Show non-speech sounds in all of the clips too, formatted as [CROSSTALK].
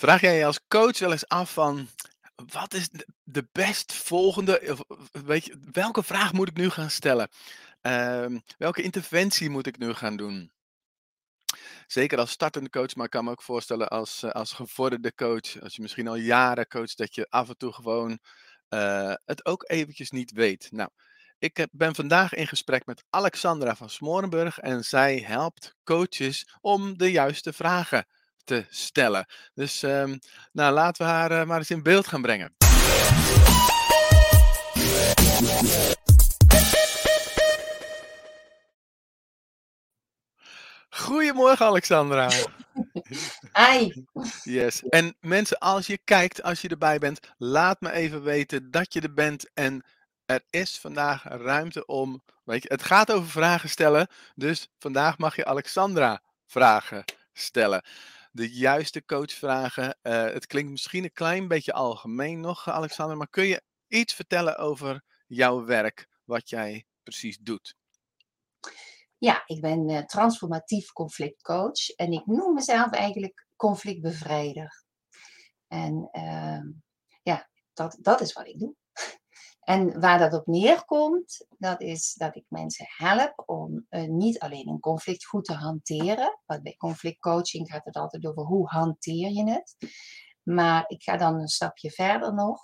Vraag jij je als coach wel eens af van wat is de, best volgende, weet je, welke vraag moet ik nu gaan stellen? Ehm, welke interventie moet ik nu gaan doen? Zeker als startende coach, maar ik kan me ook voorstellen als, eh, als gevorderde coach, als je misschien al jaren coacht, dat je af en toe gewoon eh, het ook eventjes niet weet. Nou, ik heb- ben vandaag in gesprek met Alexandra van Smorenburg en zij helpt coaches om de juiste vragen te stellen. Dus ehm, nou, laten we haar eh, maar eens in beeld gaan brengen. Goedemorgen Alexandra. [LAUGHS] Hi. Yes. En mensen, als je kijkt, als je erbij bent, laat me even weten dat je er bent. En er is vandaag ruimte om. Weet je, het gaat over vragen stellen. Dus vandaag mag je Alexandra vragen stellen. De juiste coachvragen. Uh, het klinkt misschien een klein beetje algemeen nog, Alexandra. Maar kun je iets vertellen over jouw werk, wat jij precies doet? Ja, ik ben uh, transformatief conflictcoach en ik noem mezelf eigenlijk conflictbevrijder. En uh, ja, dat, dat is wat ik doe. En waar dat op neerkomt, dat is dat ik mensen help om uh, niet alleen een conflict goed te hanteren. Want bij conflictcoaching gaat het altijd over hoe hanteer je het. Maar ik ga dan een stapje verder nog.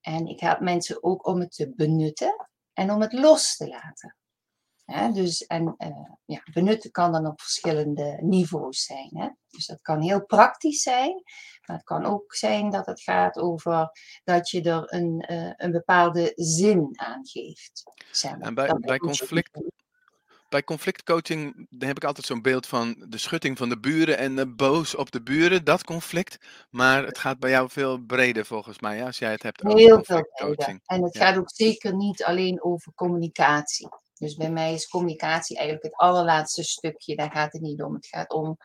En ik help mensen ook om het te benutten en om het los te laten. Dus, en uh, ja, benutten kan dan op verschillende niveaus zijn. Hè? Dus dat kan heel praktisch zijn, maar het kan ook zijn dat het gaat over dat je er een, uh, een bepaalde zin aan geeft. Zeg maar. En bij, bij conflict, bij conflictcoaching heb ik altijd zo'n beeld van de schutting van de buren en uh, boos op de buren, dat conflict. Maar het gaat bij jou veel breder volgens mij, ja, als jij het hebt over Heel veel breder. En het ja. gaat ook zeker niet alleen over communicatie. Dus bij mij is communicatie eigenlijk het allerlaatste stukje. Daar gaat het niet om. Het gaat om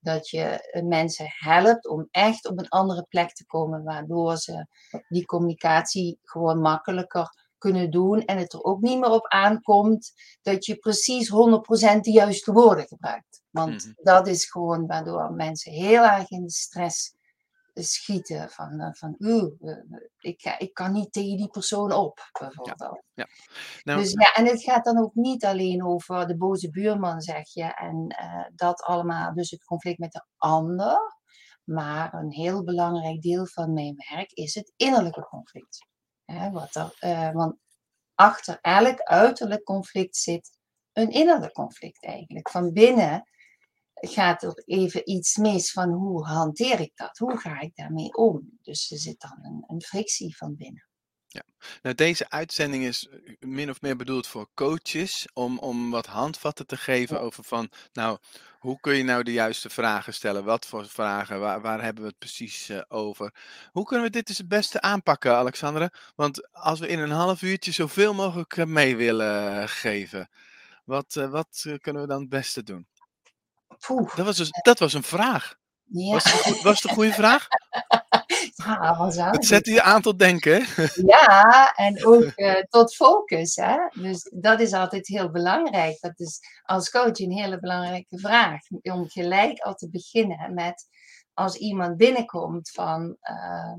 dat je mensen helpt om echt op een andere plek te komen, waardoor ze die communicatie gewoon makkelijker kunnen doen en het er ook niet meer op aankomt dat je precies 100% de juiste woorden gebruikt. Want mm-hmm. dat is gewoon waardoor mensen heel erg in de stress schieten. Van, van uh, ik, ik kan niet tegen die persoon op, bijvoorbeeld. Ja, ja. Nou, dus ja, en het gaat dan ook niet alleen over de boze buurman, zeg je. En uh, dat allemaal, dus het conflict met de ander. Maar een heel belangrijk deel van mijn werk is het innerlijke conflict. Hè, wat er, uh, want achter elk uiterlijk conflict zit een innerlijk conflict eigenlijk. Van binnen gaat er even iets mis van hoe hanteer ik dat? Hoe ga ik daarmee om? Dus er zit dan een, een frictie van binnen. Ja, nou deze uitzending is min of meer bedoeld voor coaches om, om wat handvatten te geven ja. over van, nou, hoe kun je nou de juiste vragen stellen? Wat voor vragen? Waar, waar hebben we het precies uh, over? Hoe kunnen we dit dus het beste aanpakken, Alexandra? Want als we in een half uurtje zoveel mogelijk mee willen geven, wat, uh, wat kunnen we dan het beste doen? Poeh. Dat was, dus, dat was een vraag. Ja. Was, het een, was het een goede vraag? [LAUGHS] ja, was Het zet je aan tot denken. [LAUGHS] ja, en ook uh, tot focus. Hè? Dus dat is altijd heel belangrijk. Dat is als coach een hele belangrijke vraag. Om gelijk al te beginnen met als iemand binnenkomt van, uh,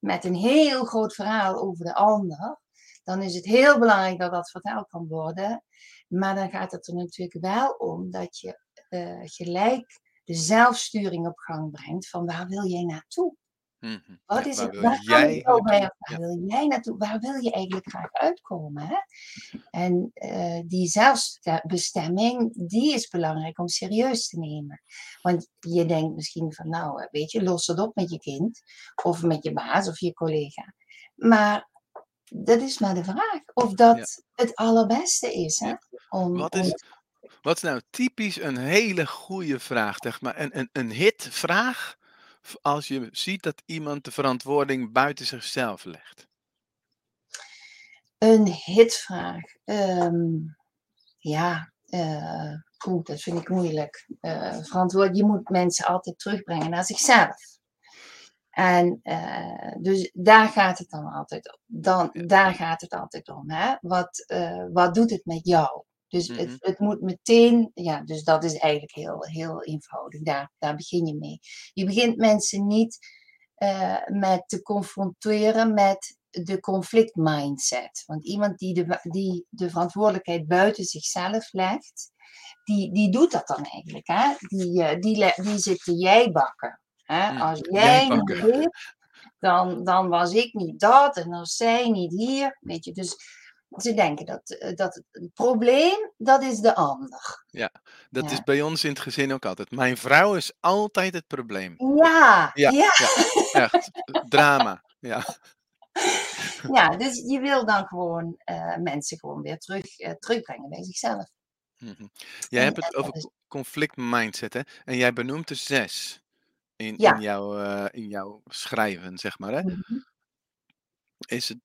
met een heel groot verhaal over de ander. Dan is het heel belangrijk dat dat verteld kan worden. Maar dan gaat het er natuurlijk wel om dat je uh, gelijk de zelfsturing op gang brengt van waar wil jij naartoe? Mm-hmm. Wat is ja, het? Waar, jij waar, waar ja. wil jij naartoe? Waar wil je eigenlijk graag uitkomen? Hè? En uh, die zelfbestemming, die is belangrijk om serieus te nemen. Want je denkt misschien van, nou, weet je, los het op met je kind, of met je baas of je collega. Maar dat is maar de vraag of dat ja. het allerbeste is. Hè? Om, Wat is, om... Wat is nou typisch een hele goede vraag? Zeg maar. Een, een, een hitvraag als je ziet dat iemand de verantwoording buiten zichzelf legt. Een hitvraag. Um, ja, uh, goed, dat vind ik moeilijk. Uh, verantwoord, je moet mensen altijd terugbrengen naar zichzelf. En uh, dus daar gaat het dan altijd om. Dan, daar gaat het altijd om. Hè? Wat, wat doet het met jou? Dus het, Mhm. het moet meteen, ja, dus dat is eigenlijk heel, heel eenvoudig. Daar, daar begin je mee. Je begint mensen niet eh, met te confronteren met de conflict mindset. Want iemand die de, die de verantwoordelijkheid buiten zichzelf legt, die, die doet dat dan eigenlijk. Hè? Die, eh, die, die zit te jijbakken. Hè? Mm, Als jij niet dit, dan, dan was ik niet dat en als zij niet hier. Weet je, dus ze denken dat, eh, dat het, probleem, dat is de ander. Dat Ja. is bij ons in het gezin ook altijd. Mijn vrouw is altijd het probleem. Ja, Ja, ja. ja, echt. Drama. Ja. [LAUGHS] Ja, dus je wil dan gewoon eh, mensen gewoon weer terug, eh, terugbrengen bij zichzelf. Mhm. Jij En- hebt het dat over is- conflict mindset, hè? En jij benoemt er zes in, in, jouw, in jouw schrijven, zeg maar. Hè? Mhm. Is, het,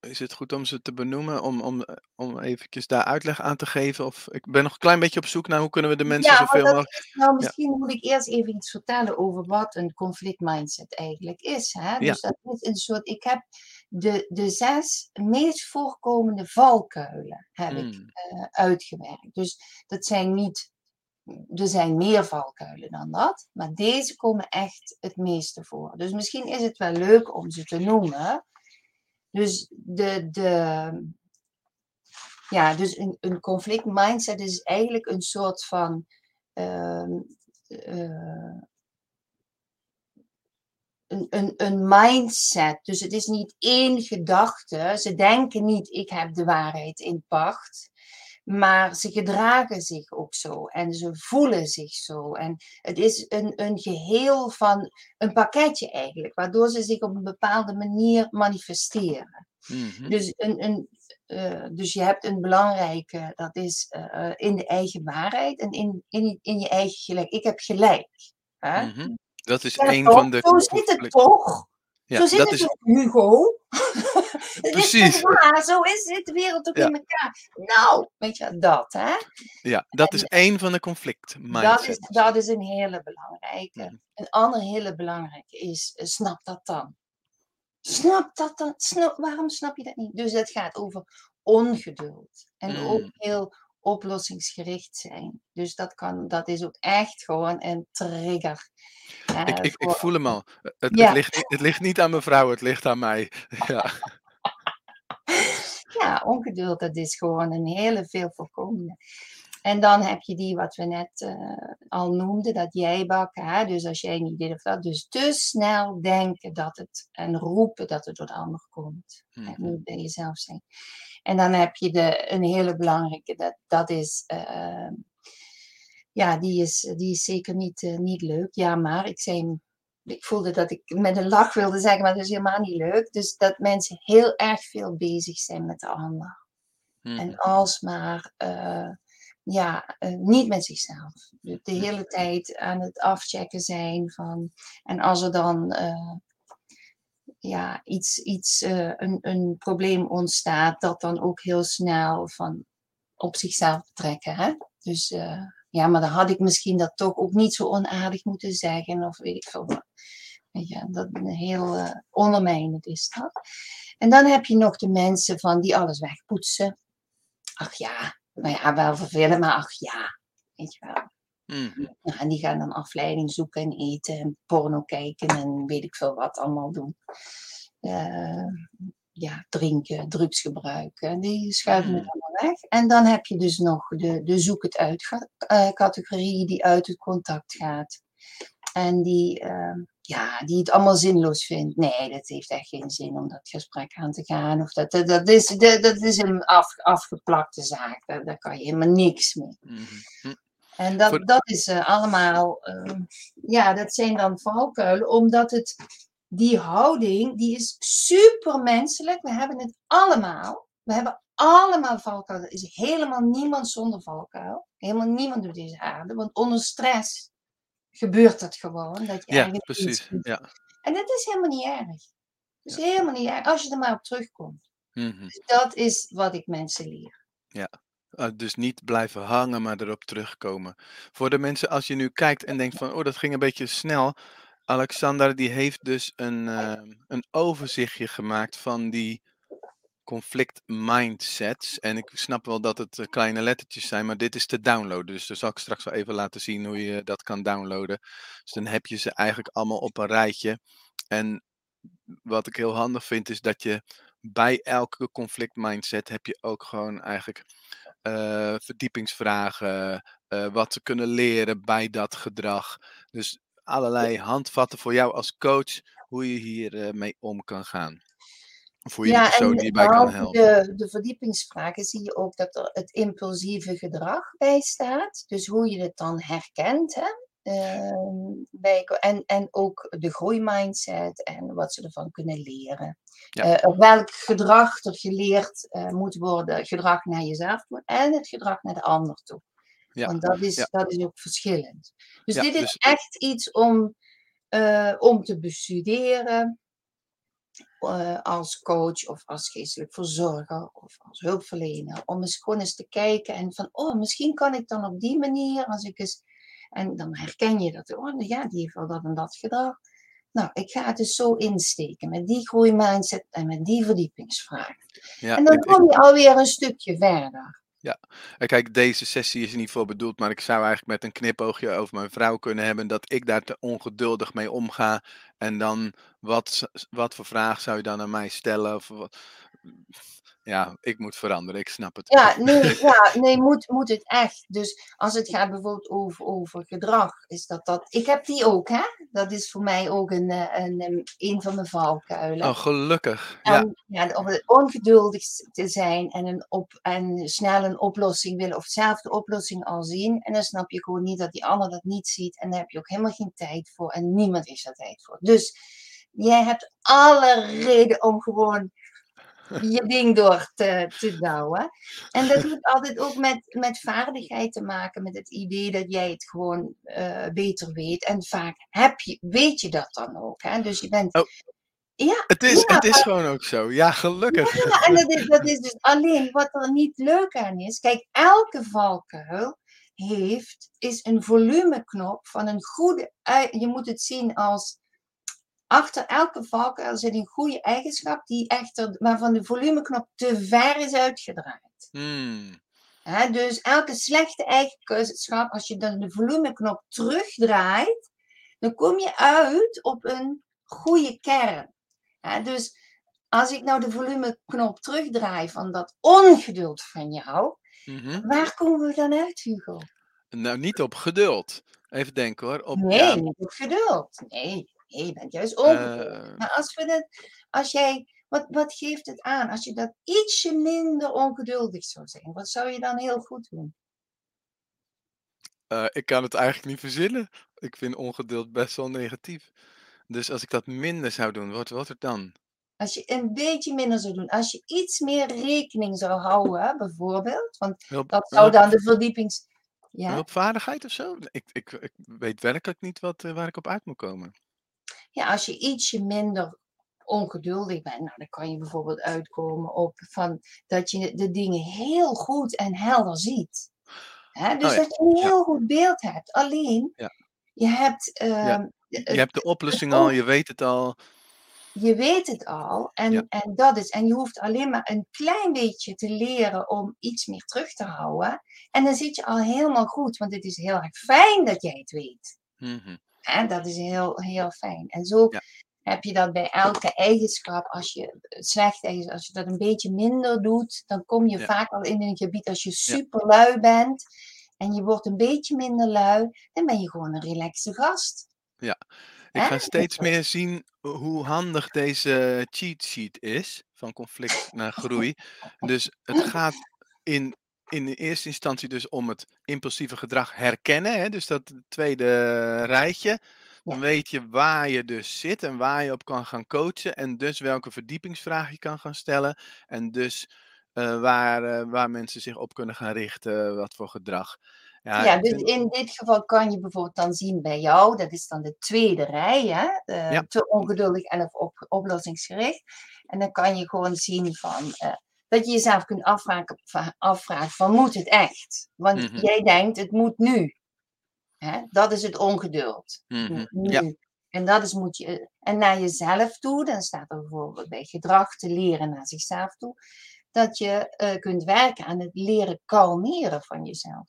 is het goed om ze te benoemen, om, om, eh, om eventjes daar uitleg aan te geven? Of ik ben nog een klein beetje op zoek naar hoe kunnen we de mensen Ja, zoveel mogelijk... nou, misschien moet ik eerst even iets vertellen over wat een conflict mindset eigenlijk is. Hè? Ja. Dus dat is een soort, ik heb de, de zes meest voorkomende valkuilen heb ik Mm, eh, uitgewerkt. Dus dat zijn niet, er zijn meer valkuilen dan dat, maar deze komen echt het meeste voor. Dus misschien is het wel leuk om ze te noemen. Dus de, de, ja, dus een, een conflict mindset is eigenlijk een soort van ehm, eh, een, een, een mindset. Dus het is niet één gedachte. Ze denken niet, ik heb de waarheid in pacht. Maar ze gedragen zich ook zo en ze voelen zich zo. En het is een, een geheel van een pakketje eigenlijk, waardoor ze zich op een bepaalde manier manifesteren. mhm, Dus, een, een, eh, dus je hebt een belangrijke, dat is eh, in de eigen waarheid en in, in, in je eigen gelijk. Ik heb gelijk. Hè? mhm. Dat is toch? van de Zo zit het toch? Ja, zo zit dat het is, Hugo? [LAUGHS] Het is Precies. toch waar? Zo is het, de wereld ook Ja. in elkaar. Nou, weet je, dat hè? ja, dat is één van de conflict Dat is, dat is een hele belangrijke. Mhm. Een andere hele belangrijke is, eh, snap dat dan. Snap dat dan. Snap, waarom snap je dat niet? Dus het gaat over ongeduld. En ook Mm. heel oplossingsgericht zijn. Dus dat, kan, dat is ook echt gewoon een trigger. eh, Ik, ik, voel hem al. Het, Ja. het, ligt, het ligt niet aan mevrouw, het ligt aan mij. [LAUGHS] Ja. Ja, ongeduld, dat is gewoon een hele veel voorkomende. En dan heb je die wat we net eh, al noemden, dat jijbakken. Hè? Dus als jij niet dit of dat. Dus te snel denken dat het en roepen dat het door de ander komt. En Mhm. niet bij jezelf zijn. En dan heb je de, een hele belangrijke, dat, dat is, eh, ja, die is, die is zeker niet, eh, niet leuk. Ja, maar ik zei, ik voelde dat ik met een lach wilde zeggen, maar dat is helemaal niet leuk. Dus dat mensen heel erg veel bezig zijn met de ander. Mhm. En alsmaar eh, ja, eh, niet met zichzelf. De, de hele tijd aan het afchecken zijn van. En als er dan eh, ja, iets, iets een, een probleem ontstaat, dat dan ook heel snel van op zichzelf betrekken. Hè? Dus ja, maar dan had ik misschien dat toch ook niet zo onaardig moeten zeggen, of weet ik veel wat. Je, dat een heel ondermijnend is dat. En dan heb je nog de mensen van die alles wegpoetsen. Ach ja, nou ja, wel vervelend, maar ach ja, weet je wel. Mhm. Ja, en die gaan dan afleiding zoeken en eten en porno kijken en weet ik veel wat allemaal doen. Eh, ja, drinken, drugs gebruiken. Die schuiven het Mm. Weg. En dan heb je dus nog de, de zoek het uit eh, categorie die uit het contact gaat. En die, eh, ja, die het allemaal zinloos vindt. Nee, dat heeft echt geen zin om dat gesprek aan te gaan. Of dat, dat, dat, is, dat, dat is een af, afgeplakte zaak. Daar, daar kan je helemaal niks mee. Mhm. Hm. En dat, Voor- dat is eh, allemaal, eh, ja, dat zijn dan valkuilen, omdat het, die houding, die is supermenselijk. We hebben het allemaal. We hebben allemaal valkuilen. Er is helemaal niemand zonder valkuil. Helemaal niemand op deze aarde. Want onder stress gebeurt het gewoon. Dat je Ja, precies. doet. Ja. En dat is helemaal niet erg. Dat is helemaal niet erg, als je er maar op terugkomt. Mhm. Dus dat is wat ik mensen leer. Uh, dus niet blijven hangen, maar erop terugkomen. Voor de mensen, als je nu kijkt en denkt van, oh, dat ging een beetje snel. Alexander, die heeft dus een, uh, een overzichtje gemaakt van die conflict mindsets. En ik snap wel dat het eh, kleine lettertjes zijn, maar dit is te downloaden. Dus daar zal ik straks wel even laten zien hoe je dat kan downloaden. Dus dan heb je ze eigenlijk allemaal op een rijtje. En wat ik heel handig vind, is dat je bij elke conflict mindset heb je ook gewoon eigenlijk uh, verdiepingsvragen, uh, wat ze kunnen leren bij dat gedrag. Dus allerlei handvatten voor jou als coach, hoe je hier uh, mee om kan gaan. Hoe je ja, persoon kan helpen. De, de verdiepingsvragen zie je ook dat er het impulsieve gedrag bij staat. Dus hoe je het dan herkent. Hè? Ehm, bij, en, en ook de groeimindset en wat ze ervan kunnen leren. Ja. Uh, welk gedrag er geleerd uh, moet worden, gedrag naar jezelf toe en het gedrag naar de ander toe. Ja. Want dat is, dat is ook verschillend. Dus dit is dus echt iets om, uh, om te bestuderen als coach of als geestelijk verzorger of als hulpverlener. Om eens gewoon eens te kijken en van, oh, misschien kan ik dan op die manier, als ik eens en dan herken je dat, oh ja, die heeft wel dat en dat gedrag. Nou, ik ga het dus zo insteken met die groeimindset en met die verdiepingsvraag. Ja, en dan kom je alweer een stukje verder. Ja, kijk, deze sessie is niet voor bedoeld, maar ik zou eigenlijk met een knipoogje over mijn vrouw kunnen hebben dat ik daar te ongeduldig mee omga. En dan, wat, wat voor vraag zou je dan aan mij stellen? Of wat, ja, ik moet veranderen, ik snap het. Ja, nee, ja, nee moet, moet het echt. Dus als het gaat bijvoorbeeld over, over gedrag, is dat dat. Ik heb die ook, hè? Dat is voor mij ook een, eh, een, een, een van mijn valkuilen. Oh, gelukkig. Ja. ja, om ongeduldig te zijn en, een op, en snel een oplossing willen, of zelf de oplossing al zien. En dan snap je gewoon niet dat die ander dat niet ziet. En daar heb je ook helemaal geen tijd voor. En niemand heeft daar tijd voor. Dus jij hebt alle reden om gewoon je ding door te, te douwen. En dat heeft altijd ook met, met vaardigheid te maken, met het idee dat jij het gewoon uh, beter weet. En vaak heb je, weet je dat dan ook. Hè? Dus je bent. Oh. Ja, het is, het is gewoon ook zo. Ja, gelukkig. Ja, en dat is, dat is dus alleen wat er niet leuk aan is. Kijk, elke valkuil heeft, is een volumeknop van een goede. Je moet het zien als Achter elke valkuil zit een goede eigenschap die echter, waarvan de volumeknop te ver is uitgedraaid. Hmm. dus elke slechte eigenschap, als je dan de volumeknop terugdraait, dan kom je uit op een goede kern. dus als ik nou de volumeknop terugdraai van dat ongeduld van jou, mhm. waar komen we dan uit, Hugo? Nou, niet op geduld. Even denken hoor. Op, nee, niet op geduld. Nee je bent juist ongeduldig. Uh, maar als, we dat, als jij, wat, wat geeft het aan? Als je dat ietsje minder ongeduldig zou zijn, wat zou je dan heel goed doen? Uh, ik kan het eigenlijk niet verzinnen. Ik vind ongeduld best wel negatief. Dus als ik dat minder zou doen, wat wordt het dan? Als je een beetje minder zou doen, als je iets meer rekening zou houden, bijvoorbeeld, want dat zou dan de verdiepings... Ja? Hulpvaardigheid of zo? Ik, ik, ik weet werkelijk niet wat, uh, waar ik op uit moet komen ja, als je ietsje minder ongeduldig bent, nou, dan kan je bijvoorbeeld uitkomen op van dat je de dingen heel goed en helder ziet. Hè? Dus oh dat je een heel goed beeld hebt. Alleen, ja. je hebt. Uh, je hebt de oplossing al, je weet het al. Je weet het al en, en dat is. En je hoeft alleen maar een klein beetje te leren om iets meer terug te houden. En dan zit je al helemaal goed, want het is heel erg fijn dat jij het weet. Mm en dat is heel, heel fijn. En zo heb je dat bij elke eigenschap. Als je slecht is, als je dat een beetje minder doet, dan kom je vaak al in een gebied als je super lui bent en je wordt een beetje minder lui, dan ben je gewoon een relaxe gast. Ja, ik ga steeds meer zien hoe handig deze cheat sheet is, van conflict naar groei. [LAUGHS] Dus het gaat in in de eerste instantie dus om het impulsieve gedrag herkennen. Hè? Dus dat tweede rijtje. Dan weet je waar je dus zit en waar je op kan gaan coachen. En dus welke verdiepingsvraag je kan gaan stellen. En dus uh, waar, uh, waar mensen zich op kunnen gaan richten, wat voor gedrag. Ja, ja dus in dit geval kan je bijvoorbeeld dan zien bij jou, dat is dan de tweede rij, hè? Uh, ja. te ongeduldig en of op, oplossingsgericht. En dan kan je gewoon zien van, dat je jezelf kunt afvragen, afvragen van moet het echt? Want mhm. jij denkt het moet nu. Hè? Dat is het ongeduld. Mm -hmm. Ja. En dat is moet je. En naar jezelf toe, dan staat er bijvoorbeeld bij gedrag te leren naar zichzelf toe. Dat je eh, kunt werken aan het leren kalmeren van jezelf.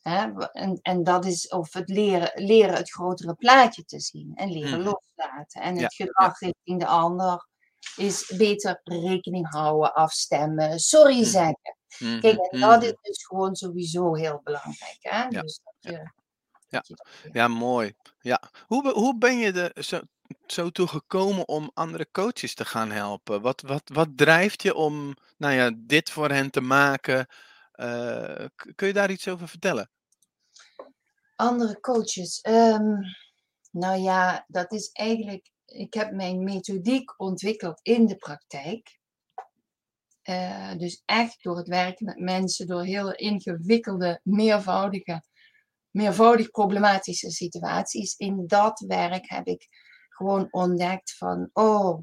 Hè? En, en dat is of het leren, leren het grotere plaatje te zien en leren Mhm. loslaten. En Ja, het gedrag richting de ander is beter rekening houden, afstemmen, sorry Mhm. zeggen. Mhm, Kijk, en dat is dus gewoon sowieso heel belangrijk. Hè? Ja, Dus dat je, Ja, dat je leert. ja, mooi. Ja. Hoe, hoe ben je er zo, zo toe gekomen om andere coaches te gaan helpen? Wat, wat, wat drijft je om nou ja, dit voor hen te maken? Eh, kun je daar iets over vertellen? Andere coaches. ehm, nou ja, dat is eigenlijk. Ik heb mijn methodiek ontwikkeld in de praktijk. Eh, dus echt door het werken met mensen, door heel ingewikkelde, meervoudige, meervoudig problematische situaties. In dat werk heb ik gewoon ontdekt van, oh,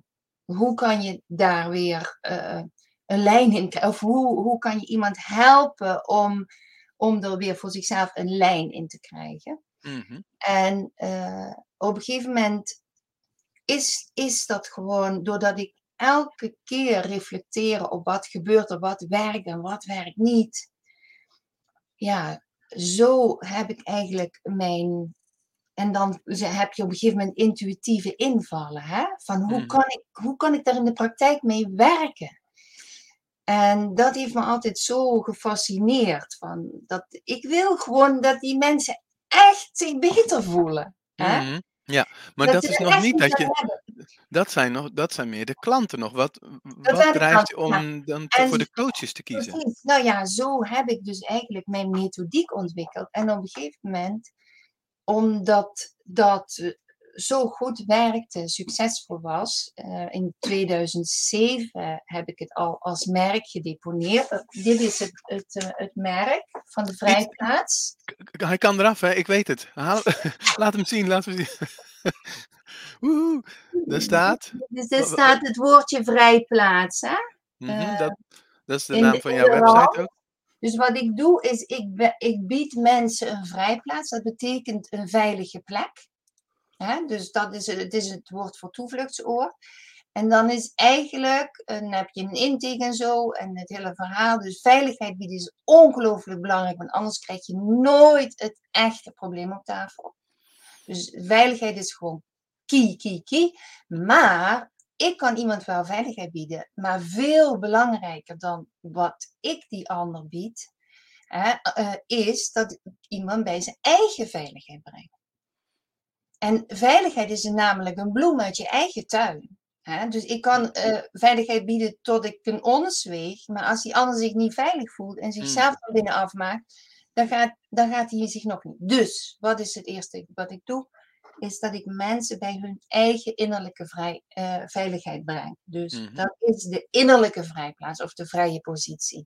hoe kan je daar weer eh, een lijn in krijgen? Of hoe, hoe kan je iemand helpen om, om er weer voor zichzelf een lijn in te krijgen? Mhm, En eh, op een gegeven moment is, is dat gewoon doordat ik elke keer reflecteren op wat gebeurt er, wat werkt en wat werkt niet. Ja, zo heb ik eigenlijk mijn. En dan heb je op een gegeven moment intuïtieve invallen. Hè? Van hoe, Mhm. kan ik, hoe kan ik daar in de praktijk mee werken? En dat heeft me altijd zo gefascineerd. Van dat, ik wil gewoon dat die mensen echt zich beter voelen. Hè? mhm. Ja, maar Dat is nog niet dat je. hebben. Dat zijn, nog, dat zijn meer de klanten nog. Wat, wat drijft je ja. om dan te- En voor de coaches te kiezen? Precies. Nou ja, zo heb ik dus eigenlijk mijn methodiek ontwikkeld. En op een gegeven moment, omdat dat zo goed werkte, succesvol was, eh, in 2007 heb ik het al als merk gedeponeerd. Eh, Dit is het, het, eh, het merk van de Vrijplaats. Hij kan eraf, hè? Ik weet het. Haal- [LAUGHS] laat hem zien, laat hem zien. [LAUGHS] Woehoe. Daar staat. Dus wa- staat het woordje Vrijplaats. Hè? Mhm, dat, dat is de naam van jouw website ook. Dus wat ik doe is, ik, ik bied mensen een vrijplaats. Dat betekent een veilige plek. Hè? Dus dat is, het- is het woord voor toevluchtsoord. En dan is eigenlijk, eh, dan heb je een intake en zo en het hele verhaal. Dus veiligheid bieden is ongelooflijk belangrijk, want anders krijg je nooit het echte probleem op tafel. Dus veiligheid is gewoon key, key, key. Maar ik kan iemand wel veiligheid bieden, maar veel belangrijker dan wat ik die ander bied, hè, eh, is dat iemand bij zijn eigen veiligheid breng. En veiligheid is namelijk een bloem uit je eigen tuin. Hè? Dus ik kan eh, veiligheid bieden tot ik een ons weeg, maar als die ander zich niet veilig voelt en zichzelf van binnen afmaakt, dan gaat, dan gaat hij zich nog niet. Dus, wat is het eerste wat ik doe? Is dat ik mensen bij hun eigen innerlijke vrij, eh, veiligheid breng. Dus Mhm. dat is de innerlijke vrijplaats of de vrije positie.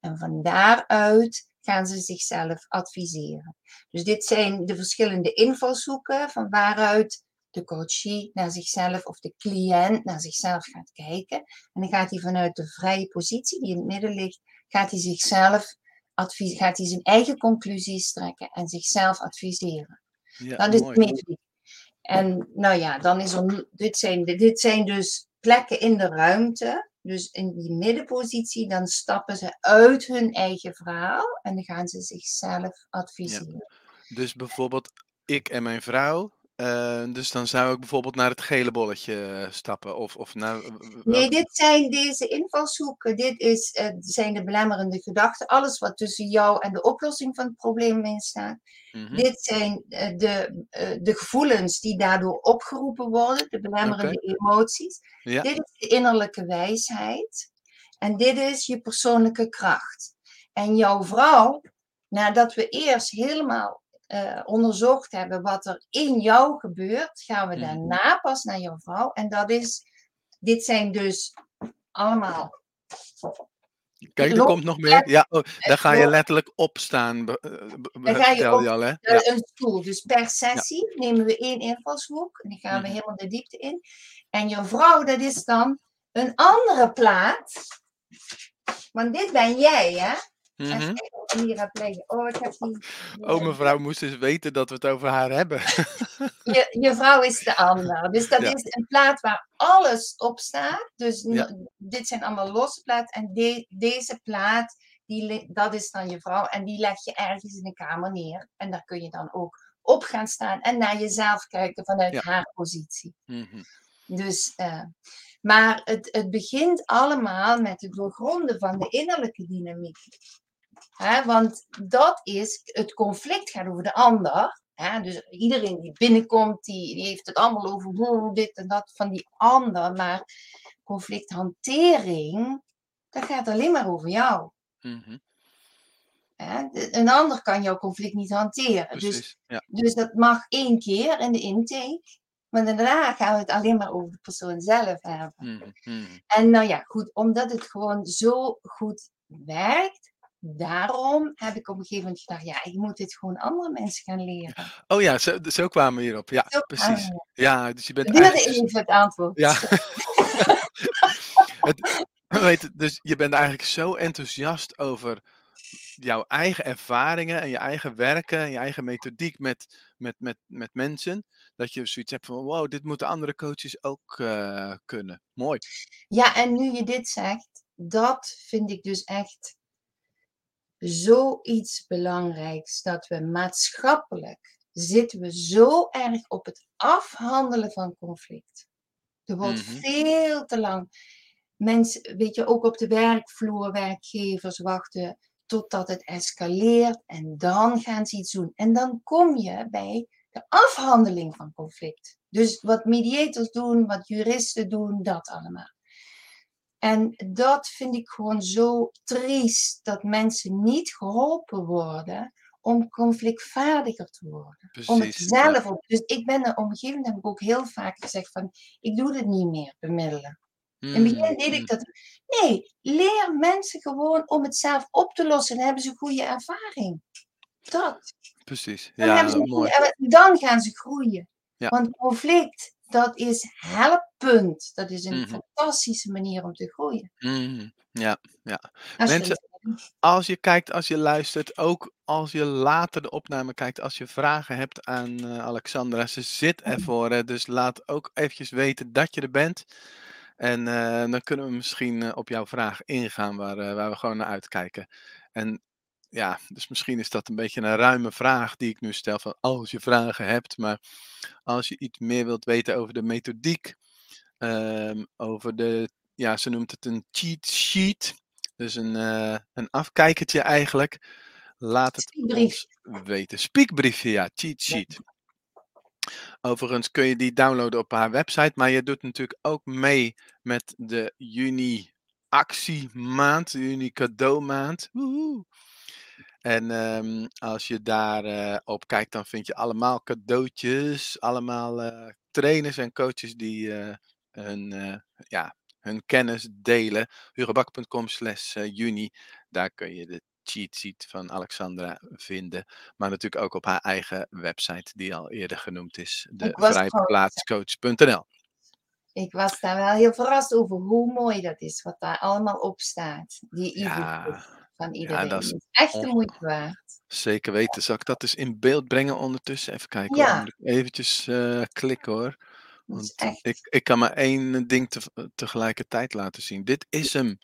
En van daaruit gaan ze zichzelf adviseren. Dus dit zijn de verschillende invalshoeken van waaruit de coachie naar zichzelf of de cliënt naar zichzelf gaat kijken. En dan gaat hij vanuit de vrije positie die in het midden ligt, gaat hij zichzelf advies, gaat hij zijn eigen conclusies trekken en zichzelf adviseren. Ja, Dat is mooi. de methodiek. En nou ja, dan is er, dit zijn, dit zijn dus plekken in de ruimte. Dus in die middenpositie, dan stappen ze uit hun eigen verhaal en dan gaan ze zichzelf adviseren. Dus bijvoorbeeld ik en mijn vrouw. Eh, dus dan zou ik bijvoorbeeld naar het gele bolletje eh, stappen. Of, of naar. Nee, dit zijn deze invalshoeken. Dit is, eh, zijn de belemmerende gedachten. Alles wat tussen jou en de oplossing van het probleem in staat. Mhm, Dit zijn eh, de, de gevoelens die daardoor opgeroepen worden, de belemmerende emoties. Ja. Dit is de innerlijke wijsheid. En dit is je persoonlijke kracht. En jouw vrouw, nadat we eerst helemaal eh, onderzocht hebben wat er in jou gebeurt, gaan we Mhm. daarna pas naar jouw vrouw. En dat is, dit zijn dus allemaal. Kijk, er komt nog meer. Ja, oh, daar ga je letterlijk op staan. be- eh, Daar ga je op- je al, hè? eh, Ja. een stoel. Dus per sessie nemen we één invalshoek en dan gaan we Mhm. helemaal de diepte in. En jouw vrouw, dat is dan een andere plaat. Want dit ben jij, hè? Liggen. Oh, ik heb die... die- Oh, mevrouw moest dus weten dat we het over haar hebben. [LAUGHS] Je, je vrouw is de ander. Dus dat Ja. is een plaat waar alles op staat. Dus Ja. dit zijn allemaal losse platen. En de- deze plaat, die, dat is dan je vrouw. En die leg je ergens in de kamer neer. En daar kun je dan ook op gaan staan en naar jezelf kijken vanuit Ja. haar positie. Mhm. Dus, eh, maar het, het begint allemaal met het doorgronden van de innerlijke dynamiek. Hè, want dat is, het conflict gaat over de ander. Hè, dus iedereen die binnenkomt, die, die heeft het allemaal over hoe dit en dat van die ander. Maar conflicthantering, dat gaat alleen maar over jou. Mhm. Hè. Een ander kan jouw conflict niet hanteren. Dus. Ja. dus dat mag één keer in de intake. Maar daarna gaan we het alleen maar over de persoon zelf hebben. Mhm. Mhm. En nou ja, goed, omdat het gewoon zo goed werkt, daarom heb ik op een gegeven moment gedacht, ja, ik moet dit gewoon andere mensen gaan leren. Oh ja, zo, zo kwamen we hierop. Ja, Zo precies. we. Ja, dus je bent duurde eigenlijk... even het antwoord. Ja. [LAUGHS] het, weet, je, dus je bent eigenlijk zo enthousiast over jouw eigen ervaringen en je eigen werken en je eigen methodiek met, met, met, met mensen. Dat je zoiets hebt van, wow, dit moeten andere coaches ook eh, kunnen. Mooi. Ja, en nu je dit zegt, dat vind ik dus echt zoiets belangrijks. Dat we maatschappelijk zitten we zo erg op het afhandelen van conflict. Er wordt Mhm. veel te lang. Mensen, weet je, ook op de werkvloer, werkgevers wachten totdat het escaleert en dan gaan ze iets doen. En dan kom je bij de afhandeling van conflict. Dus wat mediators doen, wat juristen doen, dat allemaal. En dat vind ik gewoon zo triest, dat mensen niet geholpen worden om conflictvaardiger te worden. om het zelf op. Dus ik ben gegeven moment heb ik ook heel vaak gezegd van, ik doe dit niet meer, bemiddelen. In het begin deed Mhm. ik dat. Nee, leer mensen gewoon om het zelf op te lossen. Dan hebben ze goede ervaring. Dat. Precies. Dan, Ja, hebben ze mooi. goede dan gaan ze groeien. Ja. Want conflict, dat is helpend. Dat is een Mhm. fantastische manier om te groeien. Mhm. Ja, ja. Mensen, als je kijkt, als je luistert, ook als je later de opname kijkt, als je vragen hebt aan eh, Alexandra, ze zit ervoor. Hè, dus laat ook eventjes weten dat je er bent. En eh, dan kunnen we misschien eh, op jouw vraag ingaan waar, waar we gewoon naar uitkijken. En ja, dus misschien is dat een beetje een ruime vraag die ik nu stel van als je vragen hebt. Maar als je iets meer wilt weten over de methodiek, ehm, over de, ja, ze noemt het een cheat sheet. Dus een, eh, een afkijkertje eigenlijk. Laat het ons weten. Speakbriefje, ja, cheat sheet. Overigens kun je die downloaden op haar website, maar je doet natuurlijk ook mee met de juni actiemaand, de juni cadeaumaand. Woehoe. En ehm, als je daar eh, op kijkt, dan vind je allemaal cadeautjes, allemaal eh, trainers en coaches die hun, eh, ja, hun kennis delen. hugebak.com slash eh, juni, daar kun je de cheat sheet van Alexandra vinden. Maar natuurlijk ook op haar eigen website, die al eerder genoemd is, de vrijplaatscoach.nl. Ik was daar wel heel verrast over hoe mooi dat is, wat daar allemaal op staat. Die Ja, van iedereen. dat is echt de moeite waard. zeker weten. Zal ik dat eens in beeld brengen ondertussen? Even kijken. Ja. Eventjes eh, klikken hoor. Want echt. ik, ik kan maar één ding te- tegelijkertijd laten zien. Dit is hem.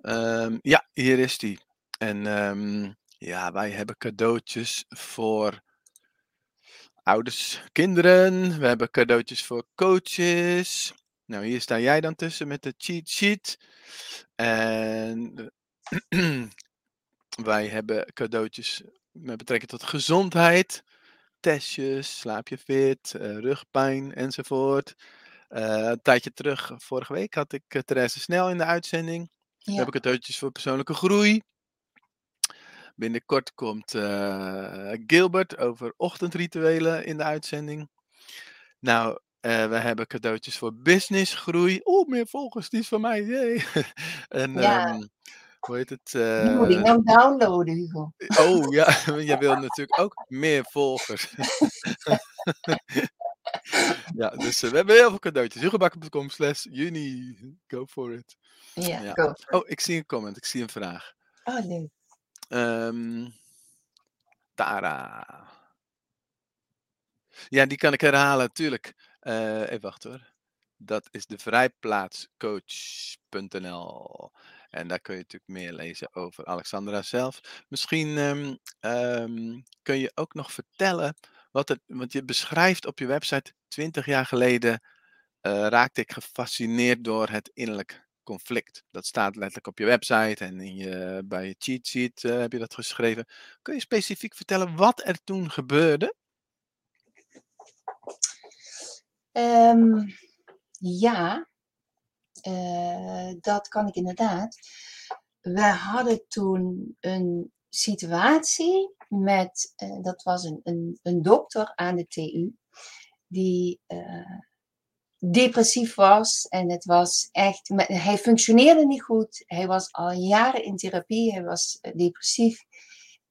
Ehm, ja, hier is die. En ehm, ja, wij hebben cadeautjes voor ouders, kinderen. We hebben cadeautjes voor coaches. Nou, hier sta jij dan tussen met de cheat sheet. En eh, [CLEARS THROAT] wij hebben cadeautjes met betrekking tot gezondheid. Testjes, slaap je fit, eh, rugpijn enzovoort. Eh, een tijdje terug, vorige week, had ik uh, Therese Snel in de uitzending. Ja. heb ik cadeautjes voor persoonlijke groei. Binnenkort komt uh, Gilbert over ochtendrituelen in de uitzending. Nou, uh, we hebben cadeautjes voor businessgroei. Oeh, meer volgers, die is van mij. Yay. [LAUGHS] en Ja. um, hoe heet het? Die moet ik Uh, nou downloaden, Hugo. oh ja, [LAUGHS] jij wil natuurlijk ook meer volgers. [LAUGHS] ja, dus uh, we hebben heel veel cadeautjes. Hugobakken.com slash juni. Go for it. Ja, Ja. go. Oh, ik zie een comment, ik zie een vraag. Oh, leuk. Ehm, Tara. Ja, die kan ik herhalen, tuurlijk. Eh, even wachten hoor. Dat is de vrijplaatscoach.nl. En daar kun je natuurlijk meer lezen over Alexandra zelf. Misschien ehm, ehm, kun je ook nog vertellen wat het, want je beschrijft op je website 20 jaar geleden uh, raakte ik gefascineerd door het innerlijk conflict. Dat staat letterlijk op je website en in je, bij je cheat sheet uh, heb je dat geschreven. Kun je specifiek vertellen wat er toen gebeurde? Um, ja, uh, dat kan ik inderdaad. We hadden toen een situatie met, uh, dat was een, een, een, dokter aan de TU, die uh, depressief was. En het was echt, hij functioneerde niet goed. Hij was al jaren in therapie, hij was depressief.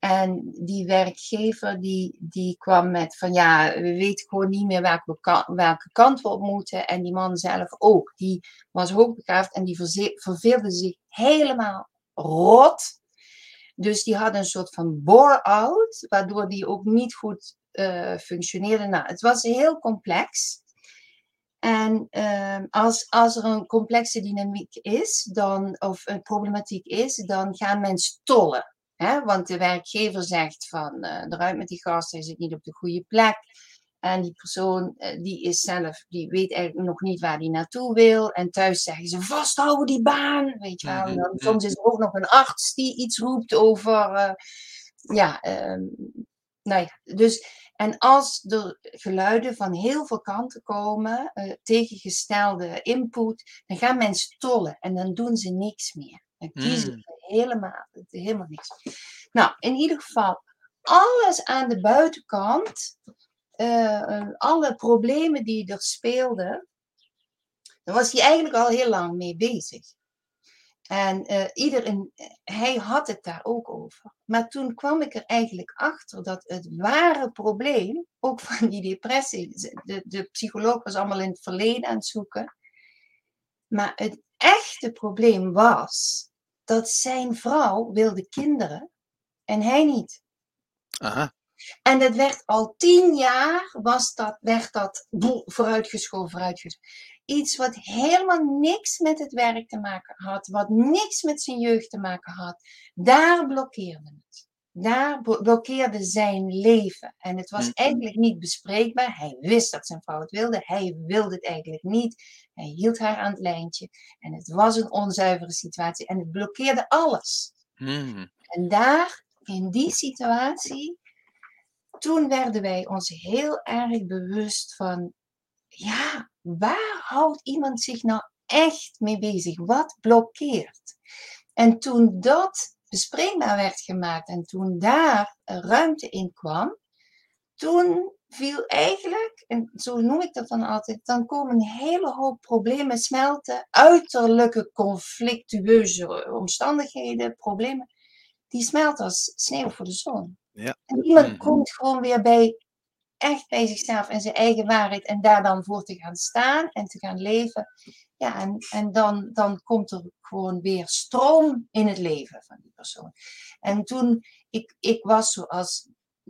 En die werkgever die, die kwam met van ja, we weten gewoon niet meer welke, welke kant we op moeten. En die man zelf ook, die was hoogbegaafd en die verveelde zich helemaal rot. Dus die had een soort van bore-out, waardoor die ook niet goed uh, functioneerde. Nou, het was heel complex. En uh, als, als er een complexe dynamiek is, dan, of een problematiek is, dan gaan mensen tollen. Hè? Want de werkgever zegt van uh, eruit met die gast, hij zit niet op de goede plek. En die persoon uh, die is zelf, die weet eigenlijk nog niet waar die naartoe wil. En thuis zeggen ze vasthouden die baan. Weet je wel. En dan, soms is er ook nog een arts die iets roept over. Uh, ja, ehm, nou ja, dus. En als er geluiden van heel veel kanten komen, tegengestelde input, dan gaan mensen tollen en dan doen ze niks meer. Dan kiezen mm helemaal, helemaal niks. Nou, in ieder geval, alles aan de buitenkant, uh, alle problemen die er speelden, daar was hij eigenlijk al heel lang mee bezig. En uh, iedereen, hij had het daar ook over. Maar toen kwam ik er eigenlijk achter dat het ware probleem, ook [LAUGHS] van die depressie, de, de psycholoog was allemaal in het verleden aan het zoeken. Maar het echte probleem was dat zijn vrouw wilde kinderen en hij niet. Aha. En dat werd al tien jaar, was dat, werd dat vooruitgeschoven, vooruitgeschoven. Iets wat helemaal niks met het werk te maken had, wat niks met zijn jeugd te maken had, daar blokkeerde het. Daar blokkeerde zijn leven. En het was hm. eigenlijk niet bespreekbaar. Hij wist dat zijn vrouw het wilde. Hij wilde het eigenlijk niet. Hij hield haar aan het lijntje. En het was een onzuivere situatie. En het blokkeerde alles. Mm. En daar, in die situatie, toen werden wij ons heel erg bewust van, ja, waar houdt iemand zich nou echt mee bezig? Wat blokkeert? En toen dat bespreekbaar werd gemaakt en toen daar ruimte in kwam, toen viel eigenlijk, en zo noem ik dat dan altijd, dan komen een hele hoop problemen smelten, uiterlijke conflictueuze omstandigheden, problemen, die smelten als sneeuw voor de zon. Ja. En iemand mm. komt gewoon weer bij, echt bij zichzelf en zijn eigen waarheid en daar dan voor te gaan staan en te gaan leven. Ja, en, en dan, dan komt er gewoon weer stroom in het leven van die persoon. En toen, ik, ik was zoals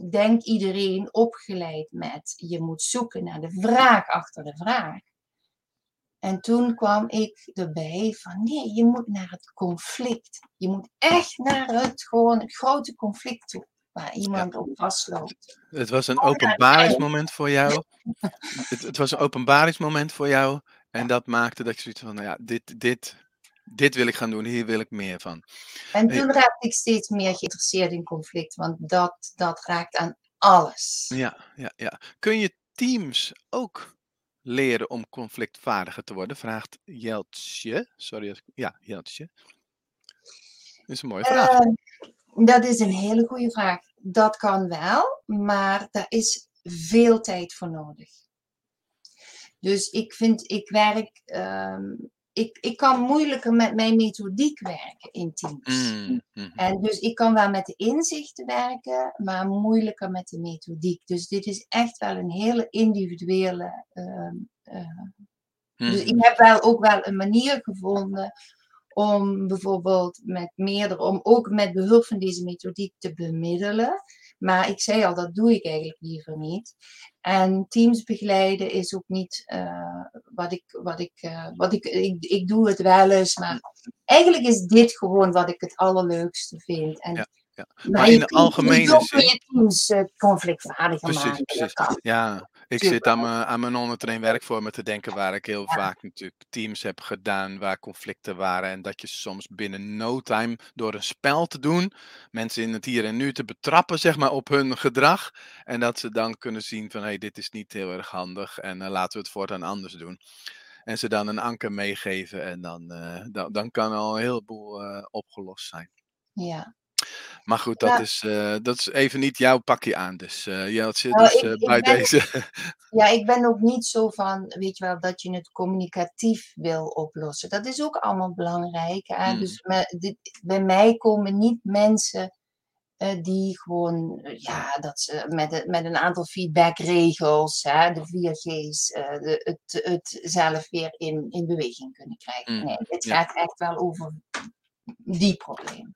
denk iedereen opgeleid met je moet zoeken naar de vraag achter de vraag. En toen kwam ik erbij van nee, je moet naar het conflict. Je moet echt naar het gewoon het grote conflict toe. Waar iemand op vastloopt. Het was een openbaringsmoment voor jou. Het, het, was een openbaringsmoment voor jou. En dat maakte dat je zoiets van, nou ja, dit, dit, dit wil ik gaan doen, hier wil ik meer van. En toen raakte ik steeds meer geïnteresseerd in conflict, want dat, dat raakt aan alles. Ja, ja, ja. Kun je teams ook leren om conflictvaardiger te worden? Vraagt Jeltje. Sorry, ja, Jeltje. Dat is een mooie vraag. Uh, dat is een hele goede vraag. Dat kan wel, maar daar is veel tijd voor nodig. Dus ik vind, ik werk um, ik, ik kan moeilijker met mijn methodiek werken in teams. Mm, mm. En dus ik kan wel met de inzichten werken, maar moeilijker met de methodiek. Dus dit is echt wel een hele individuele. Uh, mm. Dus ik heb wel ook wel een manier gevonden om bijvoorbeeld met meerdere, om ook met behulp van deze methodiek te bemiddelen. Maar ik zei al, dat doe ik eigenlijk liever niet. En teams begeleiden is ook niet uh, wat ik, wat ik, uh, wat ik, ik, ik doe het wel eens, maar eigenlijk is dit gewoon wat ik het allerleukste vind. En ja. Ja. Maar, in de algemene zin. je teams uh, conflictvaardiger precies, maken. Precies. Ja, ik zit aan mijn, aan mijn ondertrain werkvormen te denken waar ik heel vaak natuurlijk teams heb gedaan waar conflicten waren. En dat je soms binnen no time door een spel te doen, mensen in het hier en nu te betrappen zeg maar op hun gedrag. En dat ze dan kunnen zien van hé, hey, dit is niet heel erg handig en uh, laten we het voortaan anders doen. En ze dan een anker meegeven en dan, uh, dan, dan kan al een heleboel opgelost zijn. Ja, maar goed, dat, Ja. is, eh, dat is even niet jouw pakje aan. Dus uh, Jeltje, Nou, dus ik- eh, bij ben- deze. [LAUGHS] Ja, ik ben ook niet zo van, weet je wel, dat je het communicatief wil oplossen. Dat is ook allemaal belangrijk. Hè? Mm. Dus me- dit, bij mij komen niet mensen die gewoon, ja, dat ze met, een- met een aantal feedbackregels, hè, de 4G's, eh, de, het, het zelf weer in, in beweging kunnen krijgen. Mm, Nee, ja. gaat echt wel over die problemen.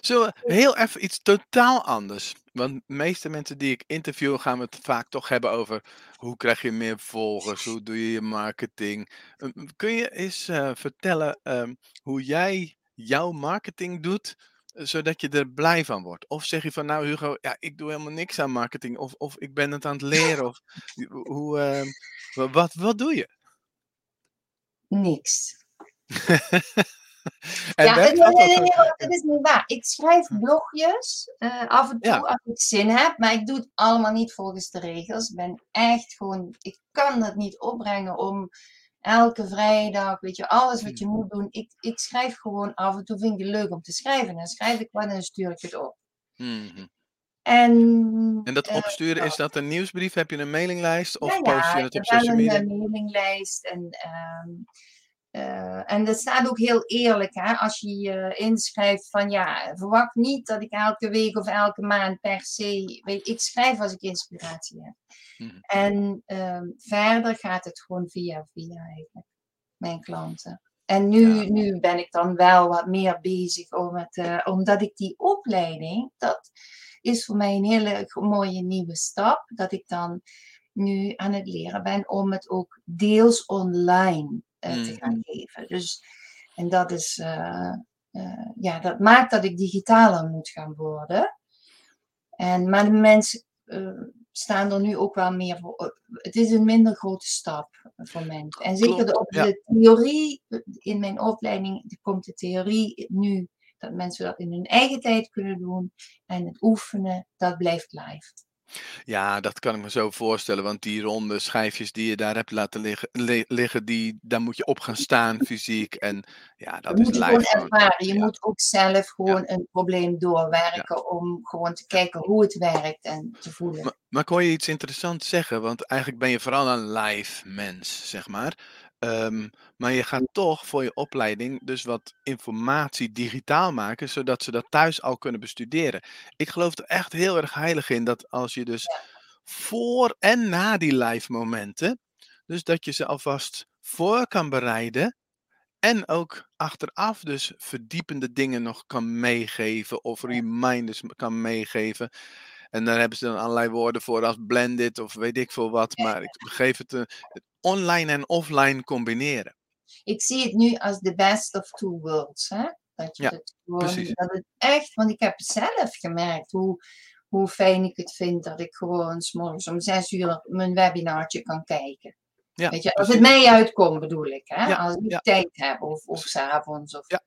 Zullen we heel even iets totaal anders? Want de meeste mensen die ik interview gaan we het vaak toch hebben over hoe krijg je meer volgers, hoe doe je je marketing. Ehm, Kun je eens eh, vertellen ehm, hoe jij jouw marketing doet, eh, zodat je er blij van wordt? Of zeg je van nou Hugo, ja, ik doe helemaal niks aan marketing, of, of ik ben het aan het leren, of hoe, ehm, wa- wat, wat doe je? Niks. [LAUGHS] en ja, nee, nee, nee, dat is niet waar. Ik schrijf blogjes eh, af en toe Ja. als ik zin heb, maar ik doe het allemaal niet volgens de regels. Ik ben echt gewoon, ik kan dat niet opbrengen om elke vrijdag, weet je, alles wat je moet doen. Ik, ik schrijf gewoon af en toe, vind ik het leuk om te schrijven. Dan schrijf ik wat en dan stuur ik het op. Mhm. En, En dat eh, opsturen, is dat een nieuwsbrief? Heb je een mailinglijst? Of ja, post je het ik op heb social een media? eh, mailinglijst en, ehm, eh, en dat staat ook heel eerlijk, hè? als je je inschrijft van ja, verwacht niet dat ik elke week of elke maand per se, weet, ik schrijf als ik inspiratie heb. Mhm. En ehm, verder gaat het gewoon via via eigenlijk, mijn klanten. En nu, Ja. nu ben ik dan wel wat meer bezig om het, eh, omdat ik die opleiding, dat is voor mij een hele mooie nieuwe stap, dat ik dan nu aan het leren ben om het ook deels online eh, te gaan geven. Dus, en dat is, eh, eh, ja, dat maakt dat ik digitaler moet gaan worden. En, maar de mensen staan er nu ook wel meer voor. Het is een minder grote stap voor mensen. En zeker de, op ja. de theorie, in mijn opleiding komt de theorie nu dat mensen dat in hun eigen tijd kunnen doen. En het oefenen, dat blijft live. Ja, dat kan ik me zo voorstellen. Want die ronde schijfjes die je daar hebt laten liggen, li- liggen die, daar moet je op gaan staan fysiek. En ja, Dat dat is moet je gewoon live. ervaren. Je Ja. moet ook zelf gewoon een probleem doorwerken om gewoon te kijken hoe het werkt en te voelen. Maar, maar hoor je iets interessants zeggen, want eigenlijk ben je vooral een live mens, zeg maar. Ehm, maar je gaat toch voor je opleiding dus wat informatie digitaal maken, zodat ze dat thuis al kunnen bestuderen. Ik geloof er echt heel erg heilig in dat als je dus voor en na die live momenten, dus dat je ze alvast voor kan bereiden en ook achteraf dus verdiepende dingen nog kan meegeven of reminders kan meegeven. En daar hebben ze dan allerlei woorden voor als blended of weet ik veel wat. Maar ik geef het, een- het online en offline combineren. Ik zie het nu als the best of two worlds. Hè? Dat je Ja, het gewoon, precies. dat het echt, want ik heb zelf gemerkt hoe, hoe fijn ik het vind dat ik gewoon 's morgens om zes uur mijn webinartje kan kijken. Ja, Weet je, als het mij uitkomt bedoel ik, hè? Ja, als ik tijd heb of, of s'avonds. Of, Ja,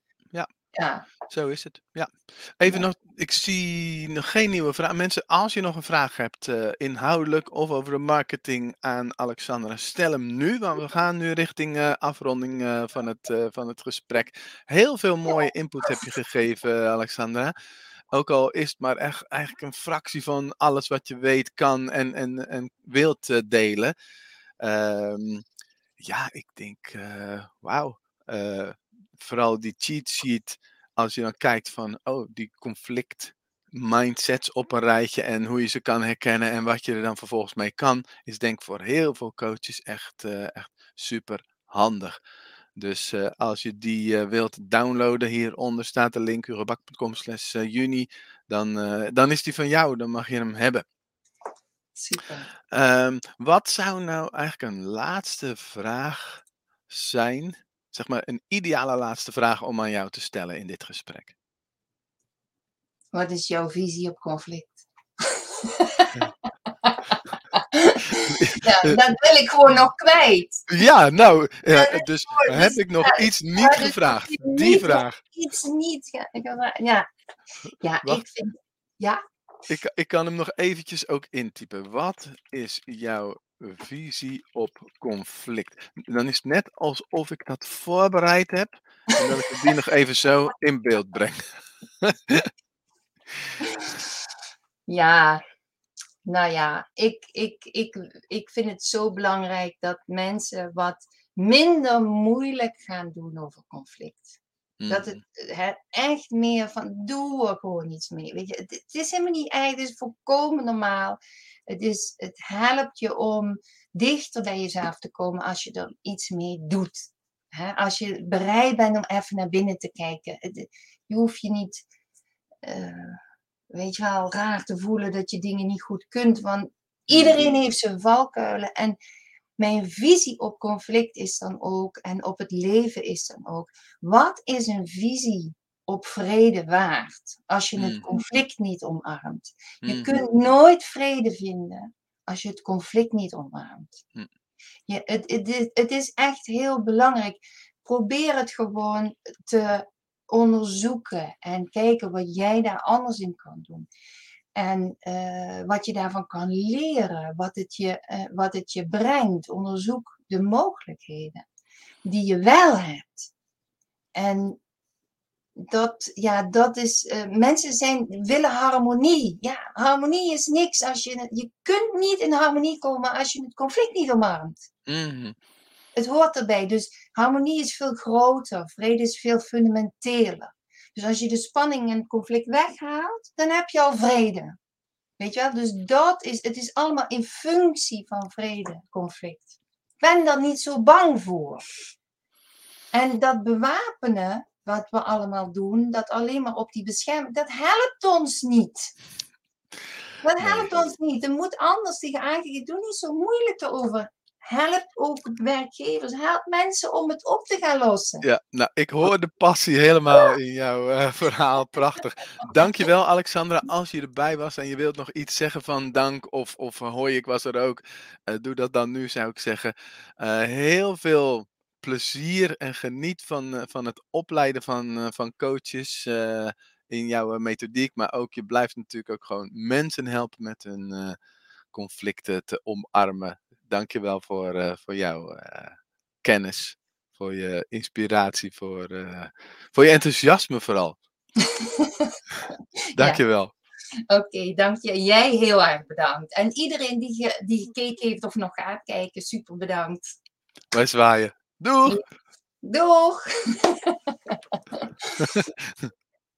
ja. Zo is het. Ja. Even Ja. nog, ik zie nog geen nieuwe vraag. Mensen, als je nog een vraag hebt, eh, inhoudelijk of over de marketing aan Alexandra, stel hem nu. Want we gaan nu richting eh, afronding eh, van, het, van het gesprek. Heel veel mooie input heb je gegeven, Alexandra. Ook al is het maar echt eigenlijk een fractie van alles wat je weet, kan en, en, en wilt delen. Ehm, ja, ik denk, wauw. Eh, vooral die cheat sheet, als je dan kijkt van, oh, die conflict mindsets op een rijtje en hoe je ze kan herkennen en wat je er dan vervolgens mee kan, is denk ik voor heel veel coaches echt, eh, echt super handig. Dus uh, als je die uh, wilt downloaden, hieronder staat de link urebak.com slash juni, dan, dan is die van jou, dan mag je hem hebben. Super. Um, wat zou nou eigenlijk een laatste vraag zijn, zeg maar een ideale laatste vraag om aan jou te stellen in dit gesprek? Wat is jouw visie op conflict? ja, [LAUGHS] dat wil ik gewoon nog kwijt. Ja, nou, uh, dus heb ik nog iets niet gevraagd? Die vraag. Iets niet. Ja, ja. ja ik vind. Ja. Ik, ik kan hem nog eventjes ook intypen. Wat is jouw visie op conflict? Dan is het net alsof ik dat voorbereid heb en dat ik die nog even zo in beeld breng. [LAUGHS] ja, nou ja, ik, ik, ik, ik vind het zo belangrijk dat mensen wat minder moeilijk gaan doen over conflict. Dat het, mm. echt meer van, doe er gewoon iets mee. Weet je, het, het, is helemaal niet erg, het is volkomen normaal. Het, is, het helpt je om dichter bij jezelf te komen als je er iets mee doet. als je bereid bent om even naar binnen te kijken. je hoeft je niet... Uh, weet je wel, raar te voelen dat je dingen niet goed kunt. Want iedereen heeft zijn valkuilen. En mijn visie op conflict is dan ook, en op het leven is dan ook, wat is een visie op vrede waard als je het hmm. conflict niet omarmt? Je hmm. kunt nooit vrede vinden als je het conflict niet omarmt. Je, het, het, het is echt heel belangrijk. Probeer het gewoon te onderzoeken en kijken wat jij daar anders in kan doen. En uh, wat je daarvan kan leren, wat het, je, uh, wat het je brengt. Onderzoek de mogelijkheden die je wel hebt. En dat, ja, dat is. Uh, mensen zijn, willen harmonie. Ja, harmonie is niks als je. Je kunt niet in harmonie komen als je het conflict niet omarmt. Mm het hoort erbij. Dus harmonie is veel groter, vrede is veel fundamenteler. Dus als je de spanning en conflict weghaalt, dan heb je al vrede. Weet je wel? Dus dat is, het is allemaal in functie van vrede, conflict. Ik ben daar niet zo bang voor. En dat bewapenen, wat we allemaal doen, dat alleen maar op die bescherming, dat helpt ons niet. Dat helpt ons niet. Er moet anders tegen aangegeven. Doe niet zo moeilijk erover help ook werkgevers, help mensen om het op te gaan lossen. Ja, nou, ik hoor de passie helemaal in jouw uh, verhaal. Prachtig. Dankjewel, Alexandra. Als je erbij was en je wilt nog iets zeggen van dank of, of hoi, ik was er ook. Uh, doe dat dan nu, zou ik zeggen. Uh, heel veel plezier en geniet van, van het opleiden van, van coaches in jouw methodiek. Maar ook, je blijft natuurlijk ook gewoon mensen helpen met hun conflicten te omarmen dankjewel voor, uh, voor jouw kennis, voor je inspiratie, voor, voor je enthousiasme vooral. dankjewel. Ja. Oké, okay, dank je. Jij heel erg bedankt. En iedereen die, ge, die gekeken heeft of nog gaat kijken, super bedankt. Wij zwaaien. Doeg! Doeg! [LAUGHS]